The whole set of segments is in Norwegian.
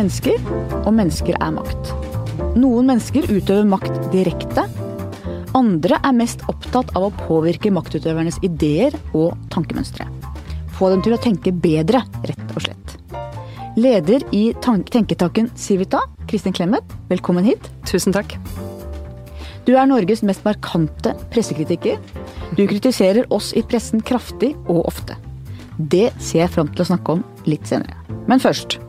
mennesker, og mennesker er makt. Noen mennesker utøver makt direkte. Andre er mest opptatt av å påvirke maktutøvernes ideer og tankemønstre. Få dem til å tenke bedre, rett og slett. Leder i tenketanken Civita, Kristin Clemet, velkommen hit. Tusen takk. Du er Norges mest markante pressekritiker. Du kritiserer oss i pressen kraftig og ofte. Det ser jeg fram til å snakke om litt senere. Men først.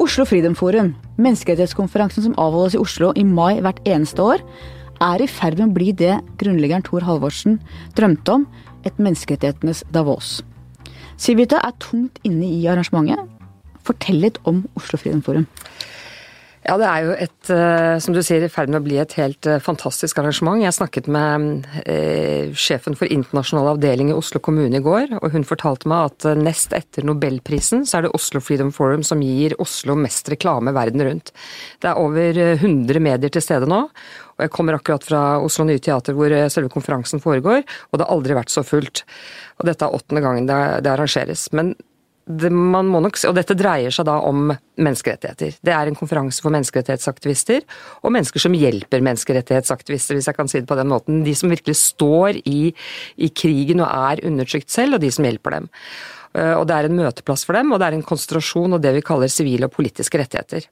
Oslo Freedom Forum, menneskerettighetskonferansen som avholdes i Oslo i mai hvert eneste år, er i ferd med å bli det grunnleggeren Thor Halvorsen drømte om, et menneskerettighetenes Davos. Civita er tungt inne i arrangementet. Fortell litt om Oslo Freedom Forum. Ja, det er jo et, eh, som du sier, i ferd med å bli et helt eh, fantastisk arrangement. Jeg snakket med eh, sjefen for internasjonal avdeling i Oslo kommune i går, og hun fortalte meg at nest etter Nobelprisen, så er det Oslo Freedom Forum som gir Oslo mest reklame verden rundt. Det er over 100 medier til stede nå, og jeg kommer akkurat fra Oslo Nye Teater hvor selve konferansen foregår, og det har aldri vært så fullt. Og dette er åttende gangen det arrangeres. Men det, man må nok, og dette dreier seg da om menneskerettigheter. Det er en konferanse for menneskerettighetsaktivister og mennesker som hjelper menneskerettighetsaktivister, hvis jeg kan si det på den måten. De som virkelig står i, i krigen og er undertrykt selv, og de som hjelper dem. Eh, og Det er en møteplass for dem, og det er en konsentrasjon av det vi kaller sivile og politiske rettigheter.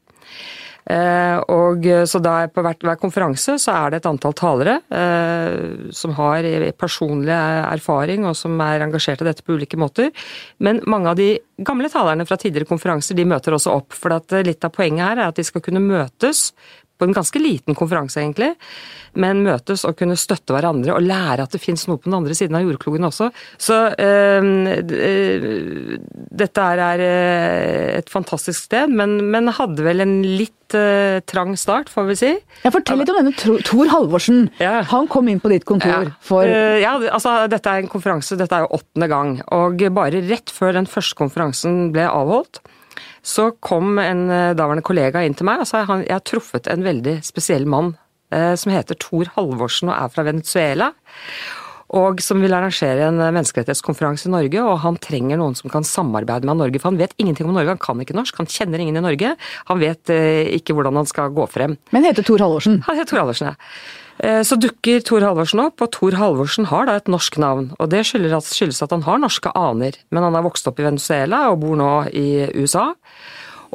Eh, og så da På hver, hver, konferanse så er det et antall talere eh, som har personlig erfaring og som er engasjert i dette på ulike måter. Men mange av de gamle talerne fra tidligere konferanser de møter også opp. For litt av poenget her er at de skal kunne møtes på en ganske liten konferanse, egentlig, men møtes og kunne støtte hverandre og lære at det fins noe på den andre siden av jordkloden også. Så øh, dette er øh, et fantastisk sted, men, men, hadde vel en litt øh, trang start, får vi si. Ja, Fortell litt om denne Tor Halvorsen. Ja. Han kom inn på ditt kontor ja. for Ja, altså dette er en konferanse, dette er jo åttende gang. Og bare rett før den første konferansen ble avholdt, så kom en eh, daværende kollega inn til meg og sa at jeg har truffet en veldig spesiell mann eh, som heter Thor Halvorsen og er fra Venezuela. Og som vil arrangere en menneskerettighetskonferanse i Norge, og han trenger noen som kan samarbeide med Norge. For han vet ingenting om Norge, han kan ikke norsk, han kjenner ingen i Norge. Han vet eh, ikke hvordan han skal gå frem. Men heter Thor Halvorsen? Han heter Thor Halvorsen, ja. Eh, så dukker Thor Halvorsen opp, og Thor Halvorsen har da et norsk navn. Og det skyldes at han har norske aner, men han er vokst opp i Venezuela og bor nå i USA.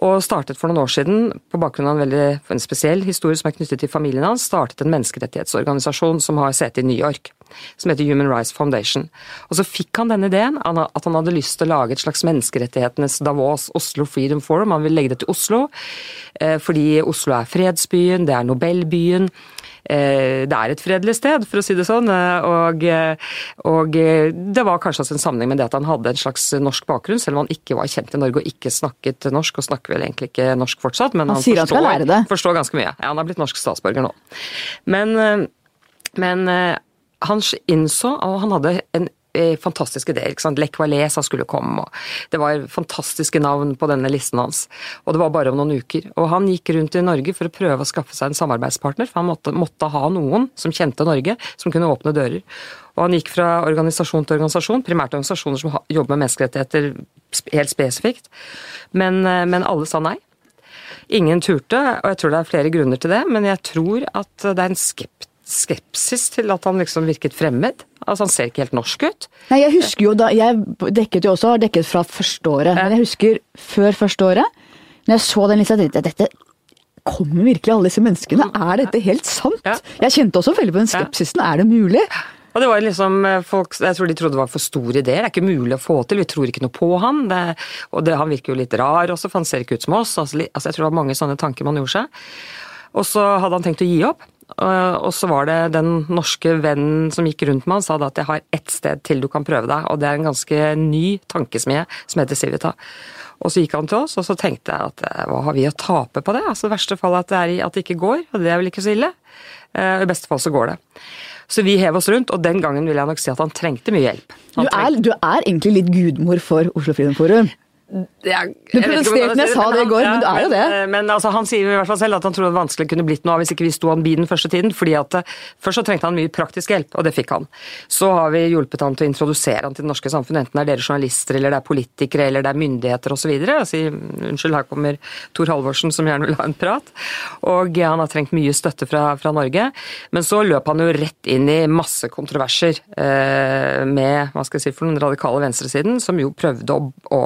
Og startet for noen år siden, på bakgrunn av en veldig en spesiell historie som er knyttet til familien hans, startet en menneskerettighetsorganisasjon som har sete i New York, som heter Human Rights Foundation. Og så fikk han denne ideen, at han hadde lyst til å lage et slags menneskerettighetenes Davos, Oslo Freedom Forum. Han ville legge det til Oslo, eh, fordi Oslo er fredsbyen, det er Nobelbyen. Eh, det er et fredelig sted, for å si det sånn. Eh, og, og, det var kanskje også en sammenheng med det at han hadde en slags norsk bakgrunn, selv om han ikke var kjent i Norge og ikke snakket norsk, og snakker vel egentlig ikke norsk fortsatt. Men han, han forstår, forstår ganske mye. Ja, han har blitt norsk statsborger nå. Men, men han innså, og han hadde en fantastisk fantastiske ideer. ikke sant? Lech Walesa skulle komme, og det var fantastiske navn på denne listen hans. Og det var bare om noen uker. Og han gikk rundt i Norge for å prøve å skaffe seg en samarbeidspartner, for han måtte, måtte ha noen som kjente Norge, som kunne åpne dører. Og han gikk fra organisasjon til organisasjon, primært organisasjoner som jobber med menneskerettigheter helt spesifikt, men, eh, men alle sa nei. Ingen turte, og jeg tror det er flere grunner til det, men jeg tror at det er en skeptisk skepsis til at han liksom virket fremmed. Altså Han ser ikke helt norsk ut. Nei, Jeg husker jo da, jeg dekket jo også, har dekket fra første året. Men jeg husker før første året, når jeg så den lista, tenkte jeg dette Kommer virkelig alle disse menneskene? Er dette helt sant? Ja. Jeg kjente også veldig på den skepsisen. Er det mulig? Og det var liksom eh, folk, Jeg tror de trodde det var for store ideer. Det er ikke mulig å få til. Vi tror ikke noe på han. Det, og det, han virker jo litt rar også, for han ser ikke ut som oss. Altså, altså, jeg tror det var mange sånne tanker man gjorde seg. Og så hadde han tenkt å gi opp. Og så var det den norske vennen som gikk rundt med han, sa da at jeg har ett sted til du kan prøve deg, og det er en ganske ny tankesmie som heter Civita. Og så gikk han til oss, og så tenkte jeg at eh, hva har vi å tape på det? Altså I verste fall at det, er, at det ikke går, og det er vel ikke så ille. Eh, I beste fall så går det. Så vi hev oss rundt, og den gangen vil jeg nok si at han trengte mye hjelp. Du er, du er, egentlig litt gudmor for Oslo Freedom Forum? Jeg, du protesterte når jeg sa det i går, men det er jo det. Men, men altså, han sier i hvert fall selv at han tror det vanskelig kunne blitt noe av hvis ikke vi sto han bi den første tiden. fordi at eh, Først så trengte han mye praktisk hjelp, og det fikk han. Så har vi hjulpet han til å introdusere han til det norske samfunnet, enten det er dere journalister, eller det er politikere, eller det er myndigheter osv. Si, unnskyld, her kommer Tor Halvorsen som gjerne vil ha en prat. Og ja, han har trengt mye støtte fra, fra, Norge. Men så løp han jo rett inn i masse kontroverser eh, med hva skal jeg si, for den radikale venstresiden, som jo prøvde å, å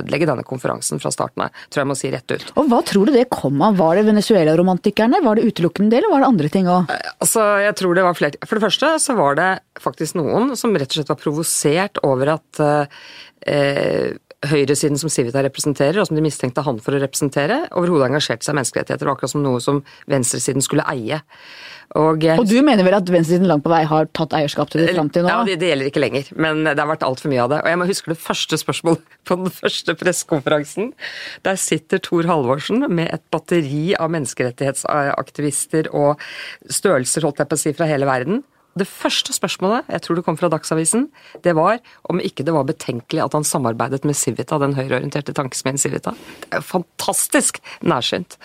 ødelegge denne konferansen fra starten av, tror jeg må si rett ut. Og Hva tror du det kom av? Var det Venezuela-romantikerne, var det utelukkende det, eller var det andre ting òg? Eh, altså, jeg tror det var flere. For det første så var det faktisk noen som rett og slett var provosert over at eh, høyresiden som Civita representerer, og som de mistenkte han for å representere, overhodet engasjerte seg i menneskerettigheter. Det var akkurat som noe som venstresiden skulle eie. Og, og, du mener vel at venstresiden langt på vei har tatt eierskap til det fram til nå? Ja, det, det, gjelder ikke lenger, men det har vært altfor mye av det. Og jeg må huske det første spørsmålet på den første pressekonferansen. Der sitter Tor Halvorsen med et batteri av menneskerettighetsaktivister og størrelser, holdt jeg på å si, fra hele verden. Det første spørsmålet, jeg tror det kom fra Dagsavisen, det var om ikke det var betenkelig at han samarbeidet med Civita, den høyreorienterte tankesmien Civita. Det er jo fantastisk nærsynt.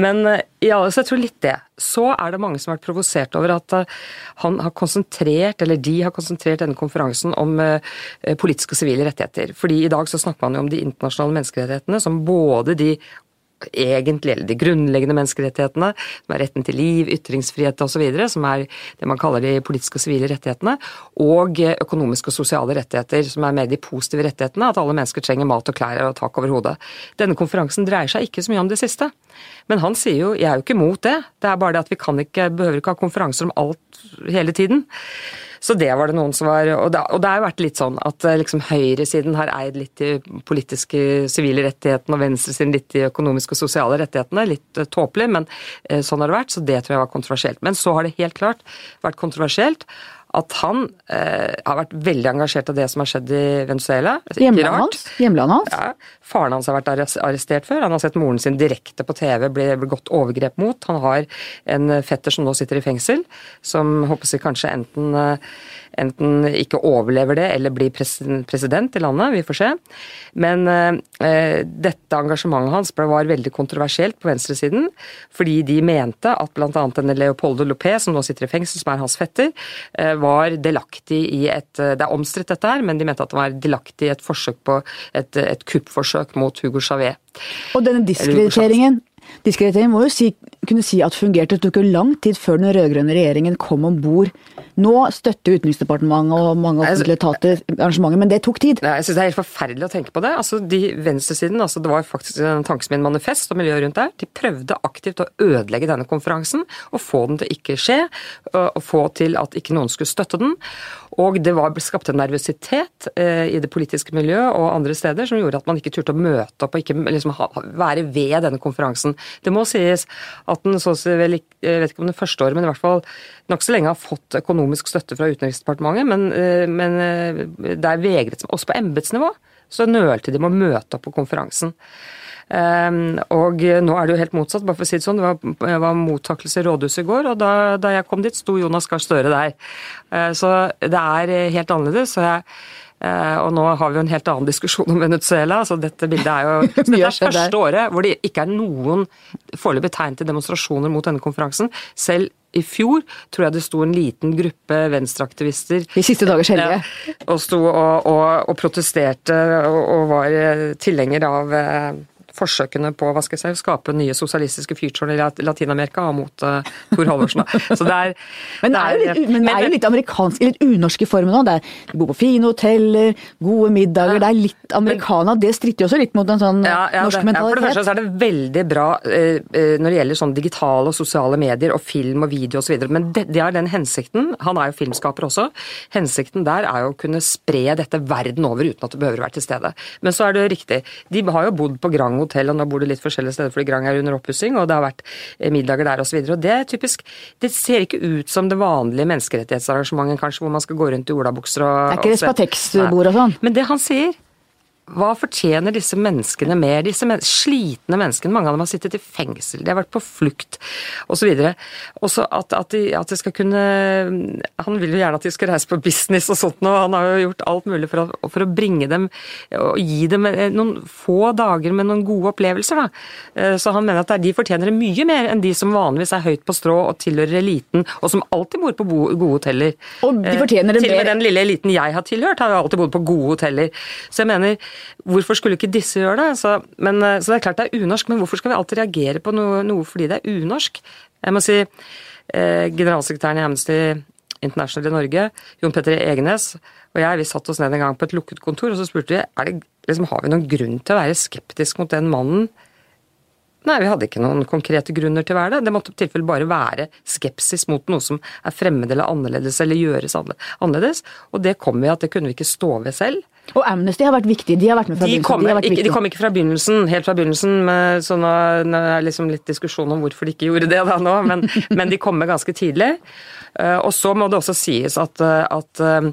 Men eh, ja, så jeg tror litt det. Så er det mange som har vært provosert over at eh, han har konsentrert, eller de har konsentrert denne konferansen om eh, politiske og sivile rettigheter. Fordi i dag så snakker man jo om de internasjonale menneskerettighetene som både de egentlig, eller de grunnleggende menneskerettighetene, som er retten til liv, ytringsfrihet osv., som er det man kaller de politiske og sivile rettighetene, og økonomiske og sosiale rettigheter, som er mer de positive rettighetene, at alle mennesker trenger mat og klær og tak over hodet. Denne konferansen dreier seg ikke så mye om det siste. Men han sier jo jeg er jo ikke imot det, det er bare det at vi kan ikke, behøver ikke ha konferanser om alt hele tiden. Så det var det noen som var Og det, og det har jo vært litt sånn at eh, liksom høyresiden har eid litt de politiske sivile rettighetene, og venstresiden litt de økonomiske og sosiale rettighetene. Litt uh, tåpelig, men uh, sånn har det vært. Så det tror jeg var kontroversielt. Men så har det helt klart vært kontroversielt at han eh, har vært veldig engasjert av det som har skjedd i Venezuela. Hjemlandet hans? Hjemland hans? Ja, Faren hans har vært arrestert før. Han har sett moren sin direkte på TV bli begått overgrep mot. Han har en fetter som nå sitter i fengsel, som håper jeg kanskje enten eh, enten ikke overlever det eller blir president i landet. Vi får se. Men eh, dette engasjementet hans var veldig kontroversielt på venstresiden, fordi de mente at bl.a. denne Leopoldo Lopé, som nå sitter i fengsel, som er hans fetter, eh, var delaktig i et Det er omstridt dette her, men de mente at han var delaktig i et forsøk på et, et kuppforsøk mot Hugo Chávez. Og denne diskrediteringen Diskreditering må jo si, kunne si at fungerte. Det tok jo lang tid før den rød-grønne regjeringen kom om bord nå støtter Utenriksdepartementet og mange offentlige etater arrangementet, men det tok tid. Nei, jeg synes Det er helt forferdelig å tenke på det. Altså, de Venstresiden, altså, det var faktisk en tankesmien manifest og miljøet rundt der, de prøvde aktivt å ødelegge denne konferansen og få den til ikke skje, og få til at ikke noen skulle støtte den. Og det var skapt en nervøsitet eh, i det politiske miljøet og andre steder som gjorde at man ikke turte å møte opp og ikke liksom, ha, være ved denne konferansen. Det må sies at den så vel, jeg vet ikke om det første året, men i hvert fall nokså lenge har fått økonomisk støtte fra Utenriksdepartementet, men, eh, men eh, det er vegret Også på embetsnivå så nølte de med å møte opp på konferansen. Um, og nå er det jo helt motsatt, bare for å si det sånn. Det var, var mottakelse i rådhuset i går, og da, da, jeg kom dit, sto Jonas Gahr Støre der. Uh, så det er helt annerledes. så jeg Uh, og nå har vi jo en helt annen diskusjon om Venezuela. så Dette bildet er jo dette er første året hvor det ikke er noen foreløpig tegn til demonstrasjoner mot denne konferansen. Selv i fjor tror jeg det sto en liten gruppe venstreaktivister I siste dagers. Ja, og sto og, og, og protesterte og, og var tilhenger av forsøkene på hva skal jeg si, skape nye sosialistiske fyrtårn i Latin-Amerika mot uh, Tor Halvorsen. Så det er, men det er, litt, men det er jo litt amerikansk, litt unorsk i formen òg. De bor på fine hoteller, gode middager. Ja, det er litt americana. Det stritter jo også litt mot en sånn ja, ja, norsk det, mentalitet. For det første så er det veldig bra uh, når det gjelder sånn digitale og sosiale medier og film og video osv. Men det, det er den hensikten. Han er jo filmskaper også. Hensikten der er jo å kunne spre dette verden over uten at det behøver å være til stede. Men så er det riktig. De har jo bodd på Grand hotell, og nå bor du litt forskjellige steder fordi Grang er under oppussing, og det har vært eh, middager der osv. Det er typisk Det ser ikke ut som det vanlige menneskerettighetsarrangementet, kanskje, hvor man skal gå rundt i olabukser og Det er ikke Respatex-bord og sånn? Men det han sier hva fortjener disse menneskene mer? Disse men slitne menneskene, mange av dem har sittet i fengsel, de har vært på flukt osv. Også at, at, de, at de skal kunne Han vil jo gjerne at de skal reise på business og sånt, og han har jo gjort alt mulig for å, for å bringe dem og gi dem noen få dager med noen gode opplevelser. Da. Eh, så han mener at de fortjener det mye mer enn de som vanligvis er høyt på strå og tilhører eliten, og som alltid bor på gode hoteller. Og de fortjener det mer. Til og med den lille eliten jeg har tilhørt, har jo alltid bodd på gode hoteller. Så jeg mener Hvorfor skulle ikke disse gjøre det? Så, men, eh, så det er klart det er unorsk, men hvorfor skal vi alltid reagere på noe, noe fordi det er unorsk? Jeg må si eh, generalsekretæren i Amnesty International i Norge, Jon Petter Egenes, og jeg vi satt oss ned en gang på et lukket kontor, og så spurte vi er det, liksom, har vi noen grunn til å være skeptisk mot den mannen. Nei, vi hadde ikke noen konkrete grunner til å være det. Det måtte i tilfelle bare være skepsis mot noe som er fremmed eller annerledes, eller gjøres annerledes. Og det kom vi at det kunne vi ikke stå ved selv. Og Amnesty har vært viktig. De har vært med fra de begynnelsen. De, ikke, de, kom ikke fra begynnelsen, helt fra begynnelsen, med, så nå, nå er det liksom litt diskusjon om hvorfor de ikke gjorde det da nå, men, men de kom med ganske tidlig. Uh, og så må det også sies at, eh, at uh,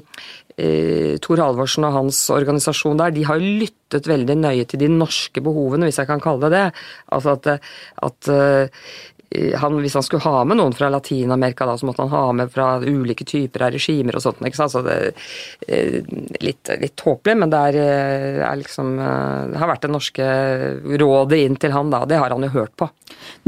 Tor Halvorsen og hans organisasjon der, de har lyttet veldig nøye til de norske behovene, hvis jeg kan kalle det det. Altså at, at han, hvis han skulle ha med noen fra Latin-Amerika, da, så måtte han ha med fra ulike typer av regimer og sånt. ikke sant? Så det, er litt, litt tåpelig, men det er, eh, er liksom eh, Det har vært det norske rådet inn til han, da. Det har han jo hørt på.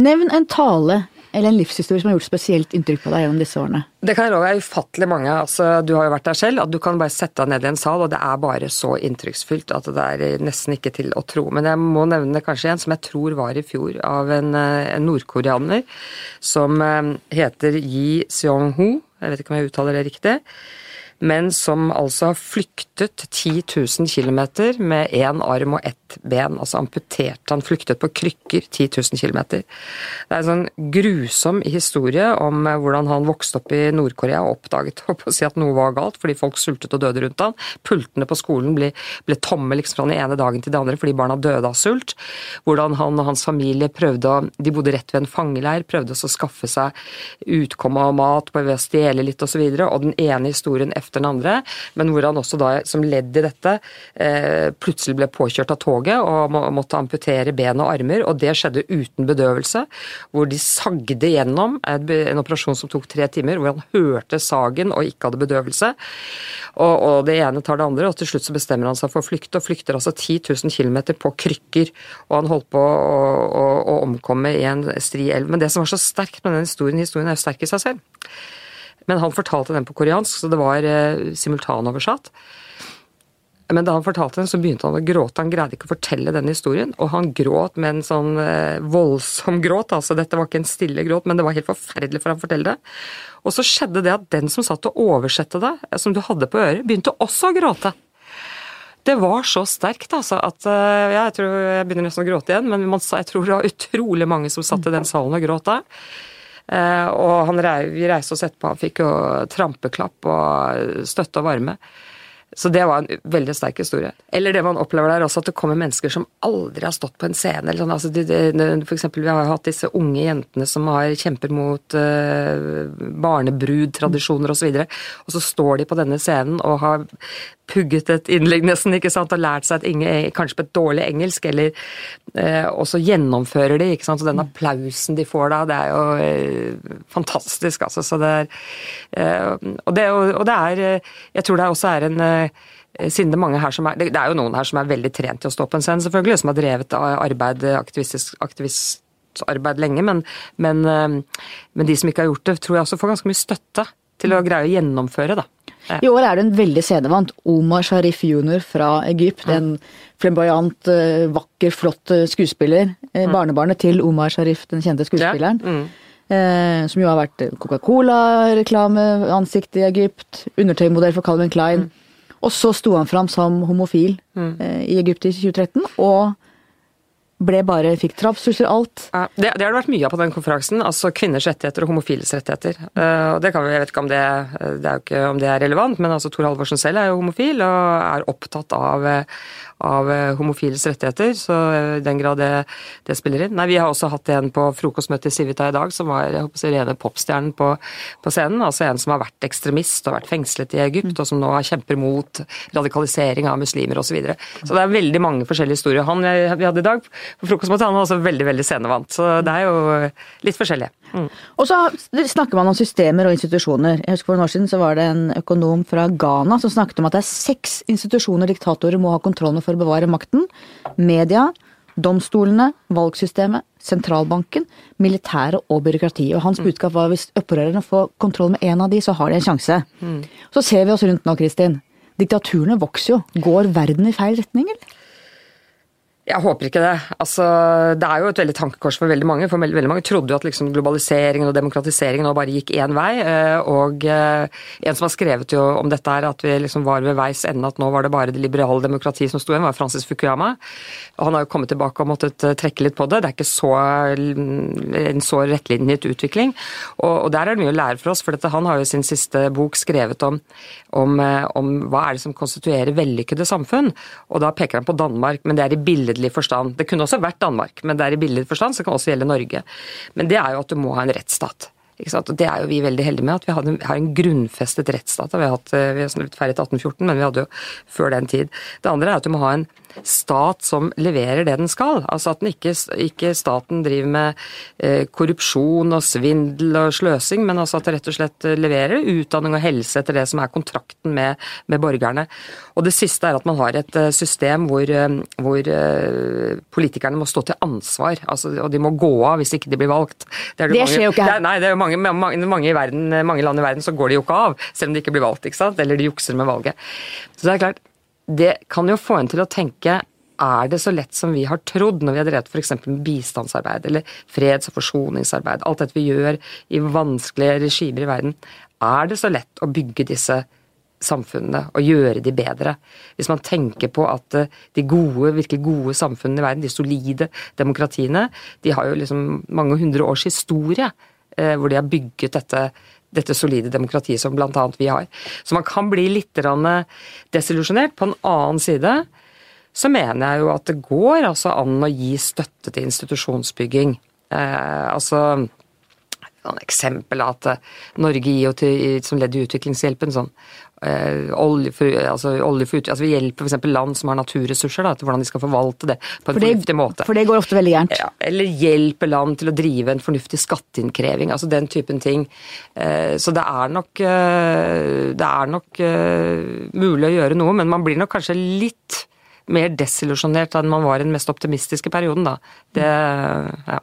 Nevn en tale eller en livshistorie som har gjort spesielt inntrykk på deg gjennom disse årene? Det kan jeg love deg ufattelig mange. Altså, du har jo vært der selv. at Du kan bare sette deg ned i en sal, og det er bare så inntrykksfullt at det er nesten ikke til å tro. Men jeg må nevne kanskje en som jeg tror var i fjor, av en, eh, en nordkoreaner som eh, heter Yi Seong-ho. Jeg vet ikke om jeg uttaler det riktig men som altså har flyktet 10 000 km med én arm og ett ben. Altså amputert. Han flyktet på krykker 10 000 km. Det er en sånn grusom historie om eh, hvordan han vokste opp i Nord-Korea og oppdaget å si at noe var galt fordi folk sultet og døde rundt han. Pultene på skolen ble, ble tomme liksom fra den ene dagen til den andre fordi barna døde av sult. Hvordan han og hans familie prøvde å De bodde rett ved en fangeleir, prøvde å skaffe seg utkomme av mat ved å stjele litt osv. Og, så og den ene historien efter den andre, men hvor han også da som ledd i dette eh, plutselig ble påkjørt av toget og måtte amputere ben og armer, og det skjedde uten bedøvelse. Hvor de sagde gjennom en operasjon som tok tre timer, hvor han hørte sagen og ikke hadde bedøvelse. Og, og det ene tar det andre, og til slutt så bestemmer han seg for å flykte, og flykter altså 10 000 km på krykker. Og han holdt på å, å, å omkomme i en stri elv. Men det som var så sterkt med den historien, historien er jo sterk i seg selv. Men han fortalte den på koreansk, så det var eh, simultanoversatt. Men da han fortalte den, så begynte han å gråte. Han greide ikke å fortelle den historien. Og han gråt med en sånn eh, voldsom gråt. altså Dette var ikke en stille gråt, men det var helt forferdelig for han å fortelle det. Og så skjedde det at den som satt og oversette det, eh, som du hadde på øret, begynte også å gråte. Det var så sterkt altså, at ja, jeg tror jeg begynner nesten å gråte igjen, men jeg tror det var utrolig mange som satt i den salen og gråt da. Eh, og han, vi reiste oss etterpå, han fikk jo trampeklapp og støtte og varme. Så det var en veldig sterk historie. Eller det man opplever der også, at det kommer mennesker som aldri har stått på en scene. Sånn, altså de, de, for eksempel, vi har jo hatt disse unge jentene som har kjemper mot uh, barnebrudtradisjoner osv. Og, så og så står de på denne scenen og har pugget et innlegg nesten, ikke sant, og lært seg et ingen kanskje på et dårlig engelsk, eller uh, Og så gjennomfører de, ikke sant, og den applausen de får da, det er jo uh, fantastisk, altså. Så det er uh, og, det, og, det, er eh, Jeg tror det også er en eh, siden det, er mange her som er, det er jo noen her som er veldig trent til å stå på en scene, selvfølgelig, som har drevet arbeid, aktivistisk aktivistarbeid lenge, men, men, eh, men de som ikke har gjort det, tror jeg også får ganske mye støtte til å greie å gjennomføre, da. I år er det en veldig scenevant. Omar Sharif jr. fra Egypt. En flamboyant, eh, vakker, flott eh, skuespiller. Eh, mm. Barnebarnet til Omar Sharif, den kjente skuespilleren. Ja. Mm. Eh, som jo har vært Coca-Cola-reklameansikt i Egypt. Undertøymodell for Calvin Klein. Mm. Og så sto han fram som homofil mm. eh, i Egypt i 2013. Og ble bare fikk trapstrusler, alt. Ja, det, det, har det vært mye av på den konferansen. Altså kvinners rettigheter og homofiles rettigheter. Uh, det kan vi, Jeg vet ikke om det, det er ikke om det er relevant, men altså Tor Halvorsen selv er jo homofil og er opptatt av, av homofiles rettigheter. Så i den grad det, det, spiller inn. Nei, Vi har også hatt en på frokostmøtet i Civita i dag som var jeg håper, rene popstjernen på, på, scenen. Altså en som har vært ekstremist og vært fengslet i Egypt, og som nå kjemper mot radikalisering av muslimer osv. Så, videre. så det er veldig mange forskjellige historier. Han vi hadde i dag på frokostmøtet, han var også veldig veldig scenevant. Så det er jo litt forskjellig. Mm. Og så snakker man om systemer og institusjoner. Jeg husker For noen år siden så var det en økonom fra Ghana som snakket om at det er seks institusjoner diktatorer må ha kontroll med for å bevare makten. Media, domstolene, valgsystemet, sentralbanken, militæret og byråkratiet. Og hans mm. budskap var at hvis opprørerne får kontroll med én av de, så har de en sjanse. Mm. Så ser vi oss rundt nå, Kristin. Diktaturene vokser jo. Går verden i feil retning, eller? Jeg håper ikke det. Altså, det er jo et veldig tankekors for veldig mange. For veldig mange trodde jo at liksom globaliseringen og demokratiseringen nå bare gikk én vei. Eh, og eh, en som har skrevet jo om dette her, at vi liksom var ved veis ende, at nå var det bare det liberale demokratiet som sto igjen, var Francis Fukuyama. Han har jo kommet tilbake og måttet eh, trekke litt på det. Det er ikke så, en så rettlinjet utvikling. Og, og, der er det mye å lære for oss, for dette, han har jo i sin siste bok skrevet om, om, om hva er det som konstituerer vellykkede samfunn. Og da peker han på Danmark, men det er i billedlig billedlig forstand. Det kunne også vært Danmark, men det er i billedlig forstand, så det kan også gjelde Norge. Men det er jo at du må ha en rettsstat. Og Det er jo vi veldig heldige med, at vi har en grunnfestet rettsstat. Vi har, hatt, vi har feiret 1814, men vi hadde jo før den tid. Det andre er at du må ha en stat som leverer det den skal. Altså at den ikke, ikke staten driver med eh, korrupsjon og svindel og sløsing, men altså at det rett og slett leverer utdanning og helse etter det som er kontrakten med, med borgerne. Og det siste er at man har et eh, system hvor, eh, hvor politikerne må stå til ansvar, altså, og de må gå av hvis ikke de blir valgt. Det, det, det mange, skjer jo ikke her. nei, det er mange, mange, mange, verden, mange land i verden så går de jo ikke av, selv om de ikke blir valgt, ikke sant? eller de jukser med valget. Så det er klart, det kan jo få en til å tenke er det så lett som vi har trodd når vi har drevet f.eks. med bistandsarbeid eller freds- og forsoningsarbeid, alt dette vi gjør i vanskelige regimer i verden, er det så lett å bygge disse samfunnene og gjøre de bedre? Hvis man tenker på at eh, de gode, virkelig gode samfunnene i verden, de solide demokratiene, de har jo liksom mange hundre års historie eh, hvor de har bygget dette dette solide demokratiet som bl.a. vi har. Så man kan bli litt desillusjonert. På en annen side så mener jeg jo at det går altså an å gi støtte til institusjonsbygging. Eh, altså et eksempel at Norge gir jo til, som ledd i utviklingshjelpen sånn Eh, olje for, altså, olje for, altså Vi hjelper f.eks. land som har naturressurser, da, til hvordan de skal forvalte det på en for det, fornuftig måte. For det går ofte veldig gærent. Ja, eller hjelper land til å drive en fornuftig skatteinnkreving. altså Den typen ting. Eh, så det er nok, eh, det er nok mulig å gjøre noe, men man blir nok kanskje litt mer desillusjonert enn man var i den mest optimistiske perioden, da. Det, ja.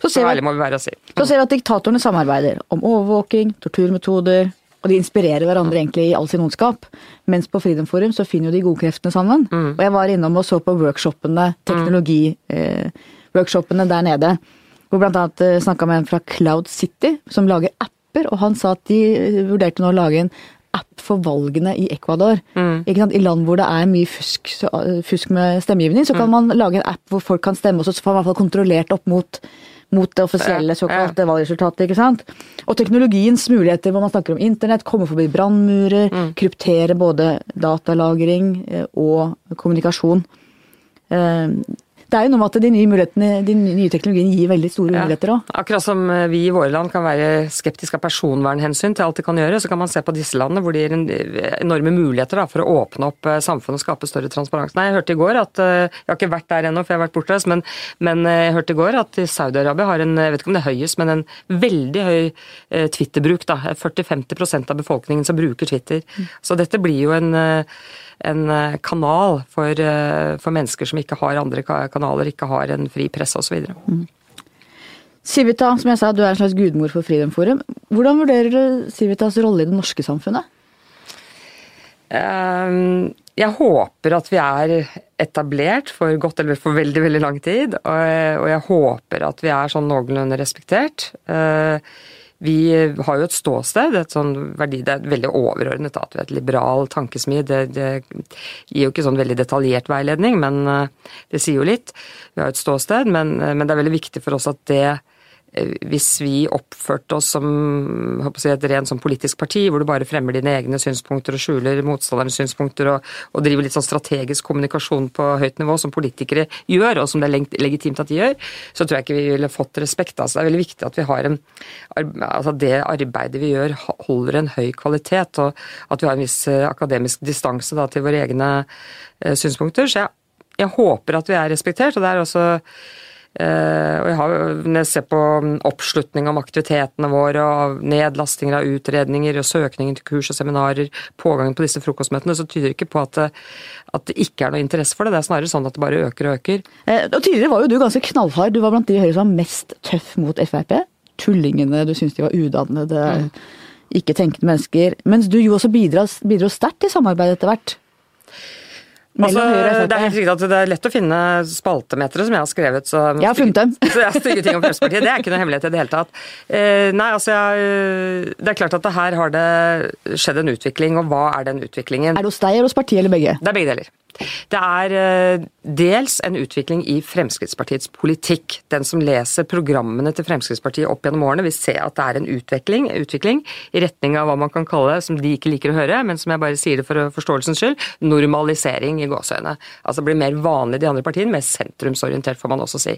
Så, ser vi, å si. så ser vi at diktatorene samarbeider om overvåking, torturmetoder, og de inspirerer hverandre egentlig i all sin ondskap. Mens på Freedom Forum så finner jo de gode kreftene sammen. Mm. Og jeg var innom og så på workshopene, teknologi-workshopene mm. eh, der nede. Hvor blant annet eh, snakka med en fra Cloud City som lager apper, og han sa at de eh, vurderte nå å lage en app for valgene i Ecuador. Mm. I land hvor det er mye fusk, eh, fusk med stemmegivning, så kan mm. man lage en app hvor folk kan stemme, og så får man i hvert fall kontrollert opp mot mot det offisielle såkalte valgresultatet. ikke sant? Og teknologiens muligheter hvor man snakker om internett, komme forbi brannmurer, mm. kryptere både datalagring eh, og kommunikasjon. Eh, det er jo noe med at de nye, mulighetene, de nye teknologiene gir veldig store ja. muligheter òg. Akkurat som eh, vi i våre land kan være skeptiske av personvernhensyn til alt de kan gjøre, så kan man se på disse landene hvor de gir enorme muligheter da, for å åpne opp eh, samfunnet og skape større transparens. Nei, jeg hørte i går at eh, Jeg har ikke vært der ennå, for jeg har vært bortreist, men, men jeg hørte i går at Saudi-Arabia har en jeg vet ikke om det er høyest, men en veldig høy Twitter-bruk. 40-50 av befolkningen som bruker Twitter. Mm. Så dette blir jo en en eh, kanal for, eh, for, mennesker som ikke har andre kanaler, ikke har en fri presse osv. Mm. Civita, som jeg sa, du er en slags gudmor for Freedom Forum. Hvordan vurderer du Civitas rolle i det norske samfunnet? Ehm, jeg håper at vi er etablert for godt eller for veldig veldig lang tid. Og jeg håper at vi er sånn noenlunde respektert. Eh, vi har jo et ståsted, et sånn verdi, det er veldig overordnet at vi er et liberal tankesmid. Det, det, gir jo ikke sånn veldig detaljert veiledning, men det sier jo litt. Vi har et ståsted, men, men det er veldig viktig for oss at det Eh, hvis vi oppførte oss som jeg, et rent sånn politisk parti, hvor du bare fremmer dine egne synspunkter og skjuler motstanderens synspunkter og, og, driver litt sånn strategisk kommunikasjon på høyt nivå, som politikere gjør, og som det er legitimt at de gjør, så tror jeg ikke vi ville fått respekt. Altså, det er veldig viktig at vi har en altså det arbeidet vi gjør, holder en høy kvalitet, og at vi har en viss eh, akademisk distanse da, til våre egne eh, synspunkter. Så jeg, jeg håper at vi er respektert, og det er også og jeg har, Når jeg ser på oppslutning om aktivitetene våre, og nedlastinger av utredninger og søkninger til kurs og seminarer, pågangen på disse frokostmøtene, så tyder det ikke på at det, at det ikke er noe interesse for det. Det er snarere sånn at det bare øker og øker. Eh, og Tidligere var jo du ganske knallhard. Du var blant de i Høyre som var mest tøff mot Frp. Tullingene, du syntes de var udannede, mm. ikke tenkende mennesker. Mens du jo også bidro, bidro sterkt til samarbeidet etter hvert. Altså, det er helt riktig at det er lett å finne spaltemetere som jeg har skrevet. Så, jeg har funnet dem. så jeg har stygge ting om Fremskrittspartiet. Det er ikke noe hemmelighet i det hele tatt. Eh, nei, altså jeg, Det er klart at det her har det skjedd en utvikling, og hva er den utviklingen? Er det hos deg eller hos partiet, eller begge? Det er begge deler. Det er eh, dels en utvikling i Fremskrittspartiets politikk. Den som leser programmene til Fremskrittspartiet opp gjennom årene, vil se at det er en utvikling, utvikling, i retning av hva man kan kalle, som de ikke liker å høre, men som jeg bare sier det for forståelsens skyld, normalisering i gåseøyne. Altså blir mer vanlig de andre partiene, mer sentrumsorientert, får man også si.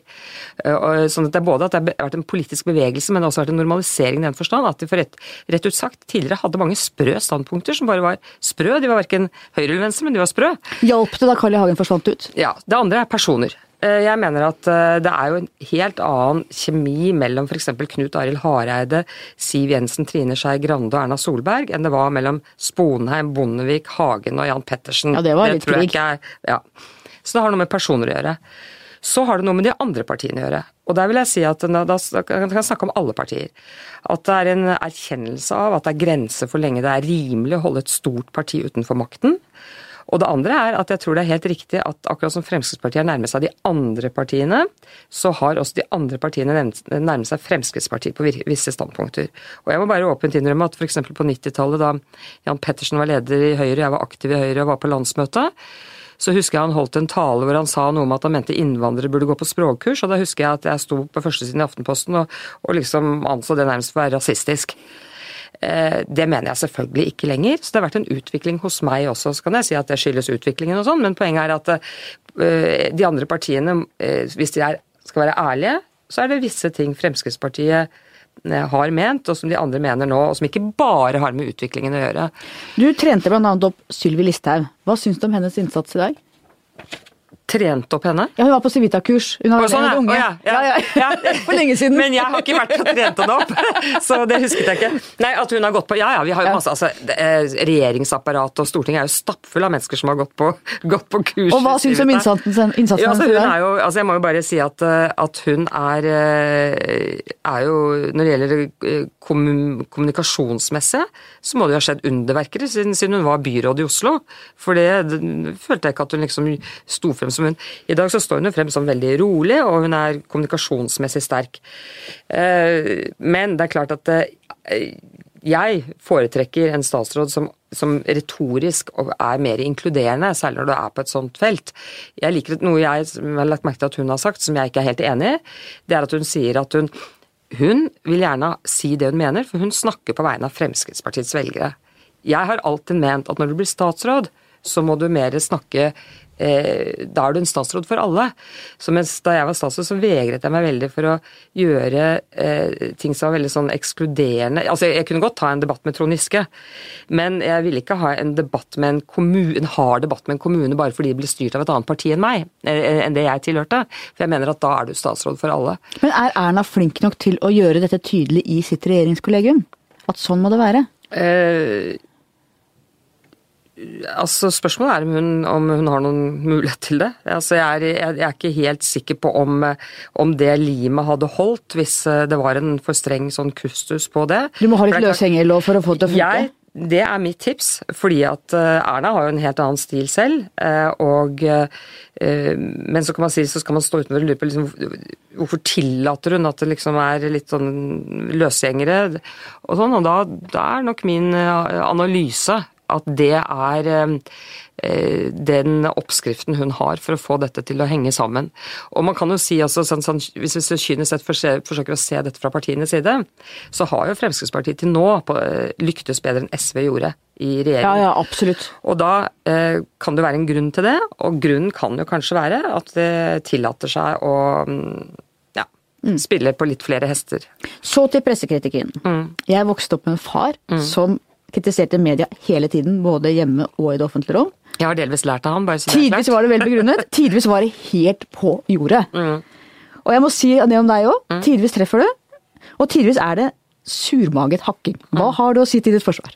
Eh, sånn at det er både at det har vært en politisk bevegelse, men det også vært en normalisering i den forstand at de for rett, rett ut sagt tidligere hadde mange sprø standpunkter som bare var sprø. De var verken høyre eller venstre, men de var sprø. Hjalp det da Carl I. Hagen forsvant ut? Ja. Det andre er personer. Eh, jeg mener at eh, det er jo en helt annen kjemi mellom f.eks. Knut Arild Hareide, Siv Jensen, Trine Skei Grande og Erna Solberg enn det var mellom Sponheim, Bondevik, Hagen og Jan Pettersen. Ja, det var litt krig. Ja. Så det har noe med personer å gjøre. Så har det noe med de andre partiene å gjøre. Og der vil jeg si at da kan jeg snakke om alle partier. At det er en erkjennelse av at det er grenser for lenge det er rimelig å holde et stort parti utenfor makten. Og det andre er at jeg tror det er helt riktig at akkurat som Fremskrittspartiet har nærmet seg de andre partiene, så har også de andre partiene nærmet seg Fremskrittspartiet på visse standpunkter. Og jeg må bare åpent innrømme at f.eks. på 90-tallet, da Jan Pettersen var leder i Høyre, jeg var aktiv i Høyre og var på landsmøtet, så husker jeg han holdt en tale hvor han sa noe om at han mente innvandrere burde gå på språkkurs, og da husker jeg at jeg sto på førstesiden i Aftenposten og, og liksom anså det nærmest for å være rasistisk. Eh, det mener jeg selvfølgelig ikke lenger. Så det har vært en utvikling hos meg også. Så kan jeg si at det skyldes utviklingen og sånn, men poenget er at eh, de andre partiene, eh, hvis de er, skal være ærlige, så er det visse ting Fremskrittspartiet har ment, og som de andre mener nå, og som ikke bare har med utviklingen å gjøre. Du trente bl.a. opp Sylvi Listhaug. Hva syns du om hennes innsats i dag? Trent opp henne? Ja, hun var på Civita-kurs. Hun har sånn, unge. Ja, ja, ja. For lenge siden. Men jeg har ikke vært og trent henne opp, så det husket jeg ikke. Nei, at hun har gått på Ja ja, vi har jo masse altså, Regjeringsapparatet og Stortinget er jo stappfull av mennesker som har gått på, gått på kurs. Og hva syns du om innsatsen, innsatsen ja, altså, hun er jo, altså, Jeg må jo bare si at, at hun er, eh, er jo Når det gjelder eh, kommunikasjonsmessig, så må det jo ha skjedd underverker siden, siden hun var byråd i Oslo. For det, det følte jeg ikke at hun liksom sto frem som hun I dag så står hun frem som veldig rolig, og hun er kommunikasjonsmessig sterk. Eh, men det er klart at eh, jeg foretrekker en statsråd som, som, retorisk er mer inkluderende, særlig når du er på et sånt felt. Jeg liker Noe jeg har lagt merke til at hun har sagt, som jeg ikke er helt enig i, det er at hun sier at hun hun vil gjerne si det hun mener, for hun snakker på vegne av Fremskrittspartiets velgere. Jeg har alltid ment at når du blir statsråd, så må du mer snakke eh, da er du en statsråd for alle. Så mens da jeg var statsråd, så vegret jeg meg veldig for å gjøre eh, ting som var veldig sånn ekskluderende. Altså, jeg kunne godt ta en debatt med Trond Giske, men jeg ville ikke ha en debatt med en kommune, en hard debatt med en kommune bare fordi de ble styrt av et annet parti enn meg, eh, enn det jeg tilhørte. For jeg mener at da er du statsråd for alle. Men er Erna flink nok til å gjøre dette tydelig i sitt regjeringskollegium? At sånn må det være? Eh, Altså, Spørsmålet er om hun, om hun, har noen mulighet til det. Altså, jeg, er, jeg, er, ikke helt sikker på om, om det limet hadde holdt hvis eh, det var en for streng sånn kustus på det. Du må ha litt løshengelov for å få det til å funke? Jeg det er mitt tips, fordi at eh, Erna har jo en helt annen stil selv. Eh, og, men så kan man si, så skal man stå utenfor og lure på liksom, hvorfor tillater hun at det liksom er litt sånn løsgjengere og sånn. Og da, da er nok min analyse at det er Eh, den oppskriften hun har for å få dette til å henge sammen. Og man kan jo si altså, sånn, sånn, Hvis vi kynisk sett forsøker å se dette fra partienes side, så har jo Fremskrittspartiet til nå på, eh, lyktes bedre enn SV gjorde i regjering. Ja, ja, absolutt. Og da eh, kan det være en grunn til det, og grunnen kan jo kanskje være at det tillater seg å mm, ja, mm. spille på litt flere hester. Så til pressekritikken. Mm. Jeg vokste opp med en far mm. som kritiserte media hele tiden, både hjemme og i det offentlige rom. Jeg har delvis lært av ham. bare så det Tidvis var det vel begrunnet, tidvis var det helt på jordet. Mm. Og jeg må si det om deg òg. Mm. Tidvis treffer du, og tidvis er det surmaget hakking. Hva mm. har du å si til ditt forsvar?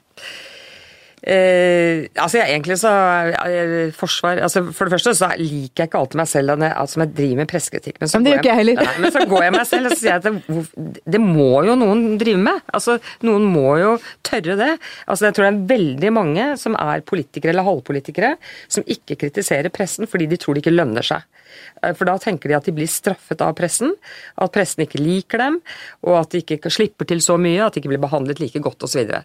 Eh, altså jeg, Egentlig så jeg, forsvar altså For det første så liker jeg ikke alltid meg selv som jeg, altså jeg driver med pressekritikk. Men, men men så går jeg meg selv og så sier jeg at det, det, må jo noen drive med. Altså Noen må jo tørre det. Altså Jeg tror det er veldig mange som er politikere eller halvpolitikere som ikke kritiserer pressen fordi de tror det ikke lønner seg. Eh, for da tenker de at de blir straffet av pressen, at pressen ikke liker dem, og at de ikke slipper til så mye, at de ikke blir behandlet like godt osv.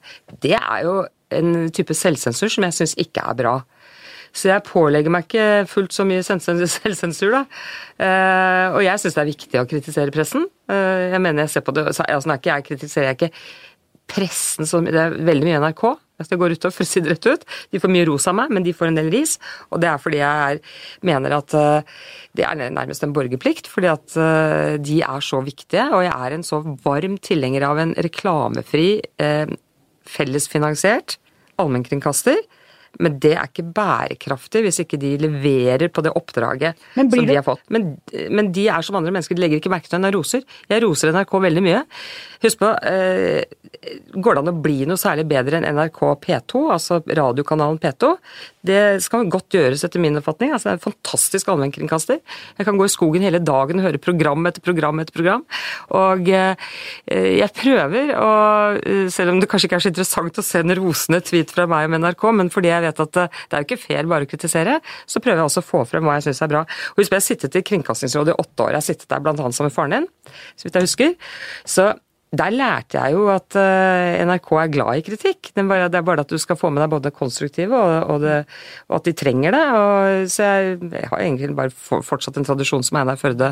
Det er jo en type selvsensur som jeg syns ikke er bra. Så jeg pålegger meg ikke fullt så mye selvsensur, da. Eh, og jeg syns det er viktig å kritisere pressen. Eh, jeg mener jeg ser på det altså, ikke jeg kritiserer jeg ikke pressen som Det er veldig mye NRK. Jeg går utover, for å si det rett ut. De får mye ros av meg, men de får en del ris. Og det er fordi jeg er, mener at uh, det er nærmest en borgerplikt. Fordi at de er så viktige. Og jeg er en så varm tilhenger av en reklamefri, fellesfinansiert allmennkringkaster. Men det er ikke bærekraftig hvis ikke de leverer på det oppdraget som de har fått. Men, men, de er som andre mennesker, de legger ikke merke til når jeg roser. Jeg roser NRK veldig mye. Husk på, eh, går det an å bli noe særlig bedre enn NRK P2, altså radiokanalen P2? Det skal godt gjøres etter min oppfatning. Altså, det er en fantastisk allmennkringkaster. Jeg kan gå i skogen hele dagen og høre program etter program etter program. Og eh, jeg prøver, og eh, selv om det kanskje ikke er så interessant å se en rosende tweet fra meg om NRK, men fordi jeg jeg vet at eh, det er jo ikke fair bare å kritisere, så prøver jeg også å få frem hva jeg syns er bra. Og Husk, jeg har sittet i Kringkastingsrådet i åtte år. Jeg har sittet der bl.a. sammen med faren din, så vidt jeg husker. Så der lærte jeg jo at uh, NRK er glad i kritikk. Det er, bare, det er bare at du skal få med deg både konstruktive og, og, det, og at de trenger det. Og, så jeg, jeg, har egentlig bare fortsatt en tradisjon som Einar Førde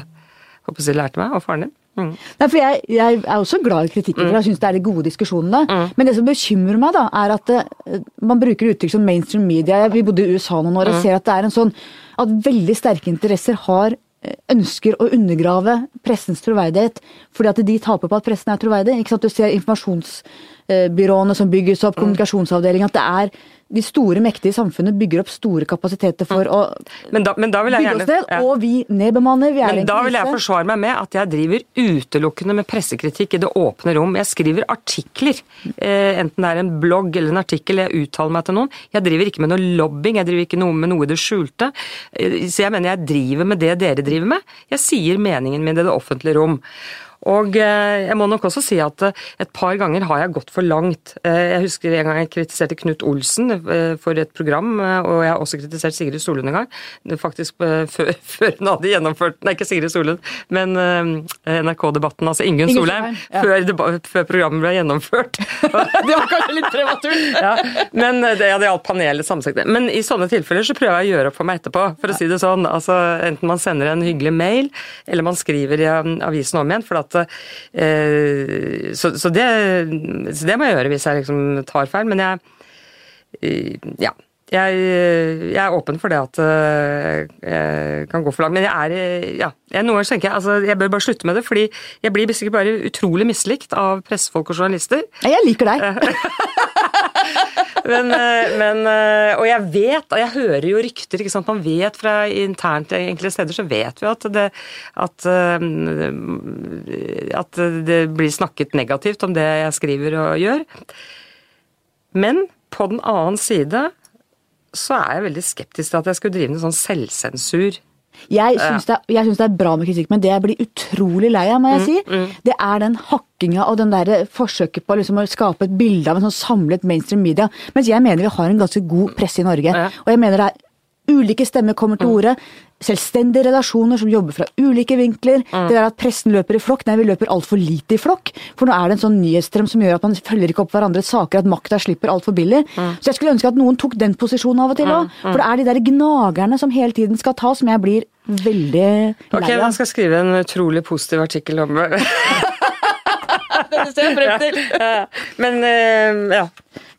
håper jeg, lærte meg, og faren din. Mm. Nei, for jeg, jeg, er også glad i kritikken, for jeg syns det er de gode diskusjonene. Mm. Men det som bekymrer meg, da, er at det, eh, man bruker uttrykk som mainstream media. Vi bodde i USA noen år og mm. ser at det er en sånn at veldig sterke interesser har eh, ønsker å undergrave pressens troverdighet fordi at de taper på at pressen er troverdig. Ikke sant? Du ser informasjonsbyråene som bygges opp, kommunikasjonsavdelingen, at det er de store, mektige samfunnet bygger opp store kapasiteter for mm. å men da, men da bygge gjerne, oss ned, ja. og vi nedbemanner. Vi men da vil jeg forsvare meg med at jeg driver utelukkende med pressekritikk i det åpne rom. Jeg skriver artikler, eh, enten det er en blogg eller en artikkel, jeg uttaler meg til noen. Jeg driver ikke med noe lobbying, jeg driver ikke noe med noe i det skjulte. Eh, så jeg mener jeg driver med det dere driver med. Jeg sier meningen min i det offentlige rom. Og eh, jeg må nok også si at eh, et par ganger har jeg gått for langt. Eh, jeg husker en gang jeg kritiserte Knut Olsen for et program, og jeg har også kritisert Sigrid Solund en gang. Faktisk før, før hun hadde gjennomført Nei, ikke Sigrid Solund, men NRK-debatten, altså Ingunn Solheim. Ja. Før, før, programmet ble gjennomført. det var kanskje litt prematurt? ja, men det, det gjaldt panelet sammensatt. Men i sånne tilfeller så prøver jeg å gjøre opp for meg etterpå, for å si det sånn. Altså, enten man sender en hyggelig mail, eller man skriver i avisen om igjen. for at at eh, så, så, det, så, det, må jeg gjøre hvis jeg liksom tar feil. Men jeg eh, Ja. Jeg, jeg, er åpen for det at eh, jeg kan gå for langt. Men jeg er ja, jeg, noen ganger tenker jeg altså, jeg bør bare slutte med det, fordi jeg blir sikkert bare utrolig mislikt av pressefolk og journalister. Jeg liker deg. men, eh, men, eh, og jeg vet, og jeg hører jo rykter, ikke sant. Man vet fra internt enkelte steder, så vet vi at det, at, eh, at det blir snakket negativt om det jeg skriver og gjør. Men på den annen side så er jeg veldig skeptisk til at jeg skulle drive med sånn selvsensur Jeg syns, det, det er bra med kritikk, men det jeg blir utrolig lei av, må jeg si, det er den hakkinga og den der forsøket på liksom å skape et bilde av en sånn samlet mainstream media. Mens jeg mener vi har en ganske god presse i Norge. Ja. Og jeg mener det er ulike stemmer kommer til orde. Selvstendige relasjoner som jobber fra ulike vinkler. Det der at pressen løper i flokk. Nei, vi løper altfor lite i flokk. For nå er det en sånn nyhetsstrøm som gjør at man følger ikke opp hverandres saker, at makta slipper altfor billig. Så jeg skulle ønske at noen tok den posisjonen av og til òg. For det er de der gnagerne som hele tiden skal ta, som jeg blir veldig Ok, av. man da skal skrive en utrolig positiv artikkel om Det ser jeg frem til. Men eh, ja.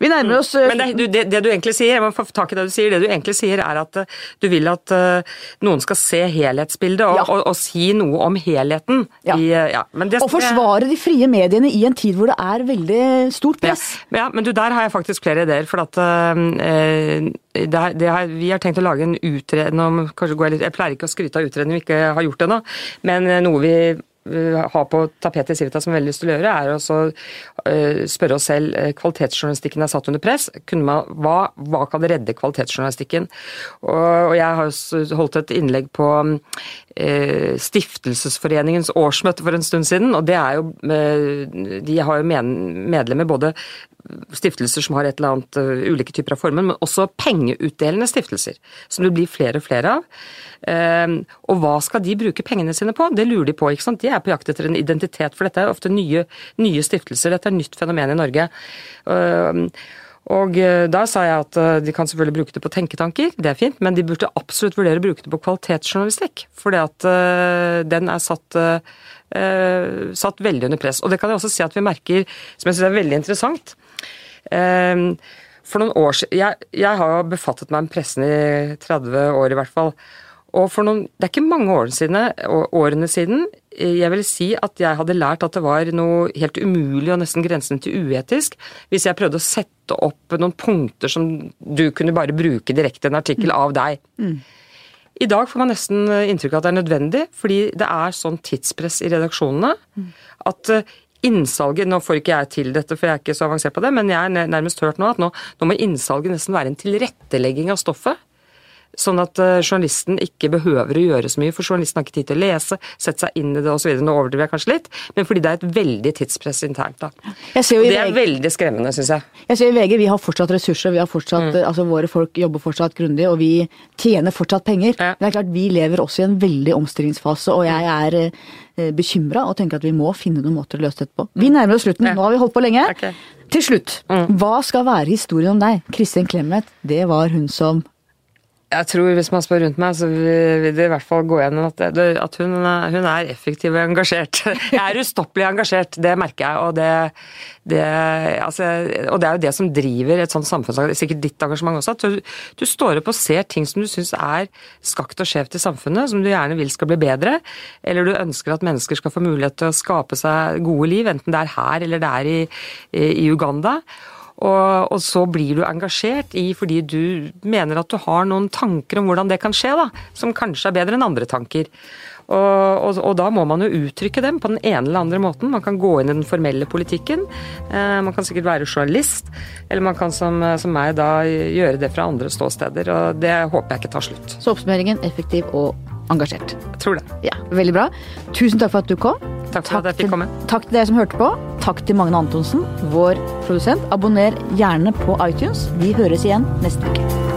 Vi nærmer oss eh, Men det, du, det, det du egentlig sier, jeg må få tak i det du sier, det du egentlig sier er at eh, du vil at noen skal se helhetsbildet og, Ja. og, og si noe om helheten. Ja. I, ja. Men det, og forsvare de frie mediene i en tid hvor det er veldig stort press. ja, men du, der har jeg faktisk flere ideer. For at eh, det er, det er, vi har tenkt å lage en utredning om kanskje går jeg, litt, jeg pleier ikke å skryte av utredning vi ikke har gjort ennå, men noe vi har på tapetet i Civita som vi har lyst til å gjøre, er å eh, spørre oss selv eh, Kvalitetsjournalistikken er satt under press. Man, hva, hva kan redde kvalitetsjournalistikken? Og, og jeg har holdt et innlegg på eh, Stiftelsesforeningens årsmøte for en stund siden, og det er jo eh, De har jo medlemmer både stiftelser som har et eller annet uh, ulike typer av former, men også pengeutdelende stiftelser, som det blir flere og flere av. Uh, og hva skal de bruke pengene sine på? Det lurer de på. ikke sant? De er på jakt etter en identitet, for dette er ofte nye, nye stiftelser. Dette er et nytt fenomen i Norge. Uh, og uh, da sa jeg at uh, de kan selvfølgelig bruke det på tenketanker, det er fint, men de burde absolutt vurdere å bruke det på kvalitetsjournalistikk. Uh, den er satt satt veldig under press. Og det kan jeg også si at vi merker, som jeg syns er veldig interessant. Eh, For noen år siden jeg, jeg har befattet meg med pressen i 30 år i hvert fall. Og for noen, Det er ikke mange årene siden, årene siden eh, jeg vil si at jeg hadde lært at det var noe helt umulig og nesten grensende til uetisk hvis jeg prøvde å sette opp noen punkter som du kunne bare bruke direkte i en artikkel av deg. I dag får man nesten inntrykk av at det er nødvendig, fordi det er sånn tidspress i redaksjonene at eh, innsalget Nå får ikke jeg til dette, for jeg er ikke så avansert på det, men jeg har nærmest hørt nå at nå, nå må innsalget nesten være en tilrettelegging av stoffet. Sånn at eh, journalisten ikke behøver å gjøre så mye, for journalisten har ikke tid til å lese, sette seg inn i det osv. Nå overdriver jeg kanskje litt, men fordi det er et veldig tidspress internt. da. Og det er veldig skremmende, syns jeg. Jeg ser i VG, vi har fortsatt ressurser, vi har Mm. fortsatt, altså våre folk jobber fortsatt grundig, og vi tjener fortsatt penger. Ja. Men det er klart, vi lever også i en veldig omstillingsfase, og jeg er eh, bekymra og tenker at vi må finne noen måter å løse dette på. Vi nærmer oss slutten, Mm. Nå har vi holdt på lenge. Ok. Mm. Til slutt, hva skal være historien om deg? Kristin Clemet, det var hun som Jeg tror hvis man spør rundt meg, så vil det i hvert fall gå igjen at, det, at hun, hun er effektiv og engasjert. Jeg er ustoppelig engasjert, det merker jeg. Og det, det, altså, og det er jo det som driver et sånt samfunnsengasjement, sikkert ditt engasjement også. At du, du står opp og ser ting som du syns er skakt og skjevt i samfunnet, som du gjerne vil skal bli bedre. Eller du ønsker at mennesker skal få mulighet til å skape seg gode liv, enten det er her eller det er i, i Uganda. Og, og så blir du engasjert i fordi du mener at du har noen tanker om hvordan det kan skje, da, som kanskje er bedre enn andre tanker. Og, og, og da må man jo uttrykke dem på den ene eller andre måten. Man kan gå inn i den formelle politikken. Eh, man kan sikkert være journalist. Eller man kan som, som meg da gjøre det fra andre ståsteder. Og det håper jeg ikke tar slutt. Så oppsummeringen effektiv og engasjert. Jeg tror det. Ja, Veldig bra. Tusen takk for at du kom. Takk for at jeg fikk komme. Takk til dere som hørte på. Takk til Magne Antonsen, vår produsent. Abonner gjerne på iTunes. Vi høres igjen neste uke.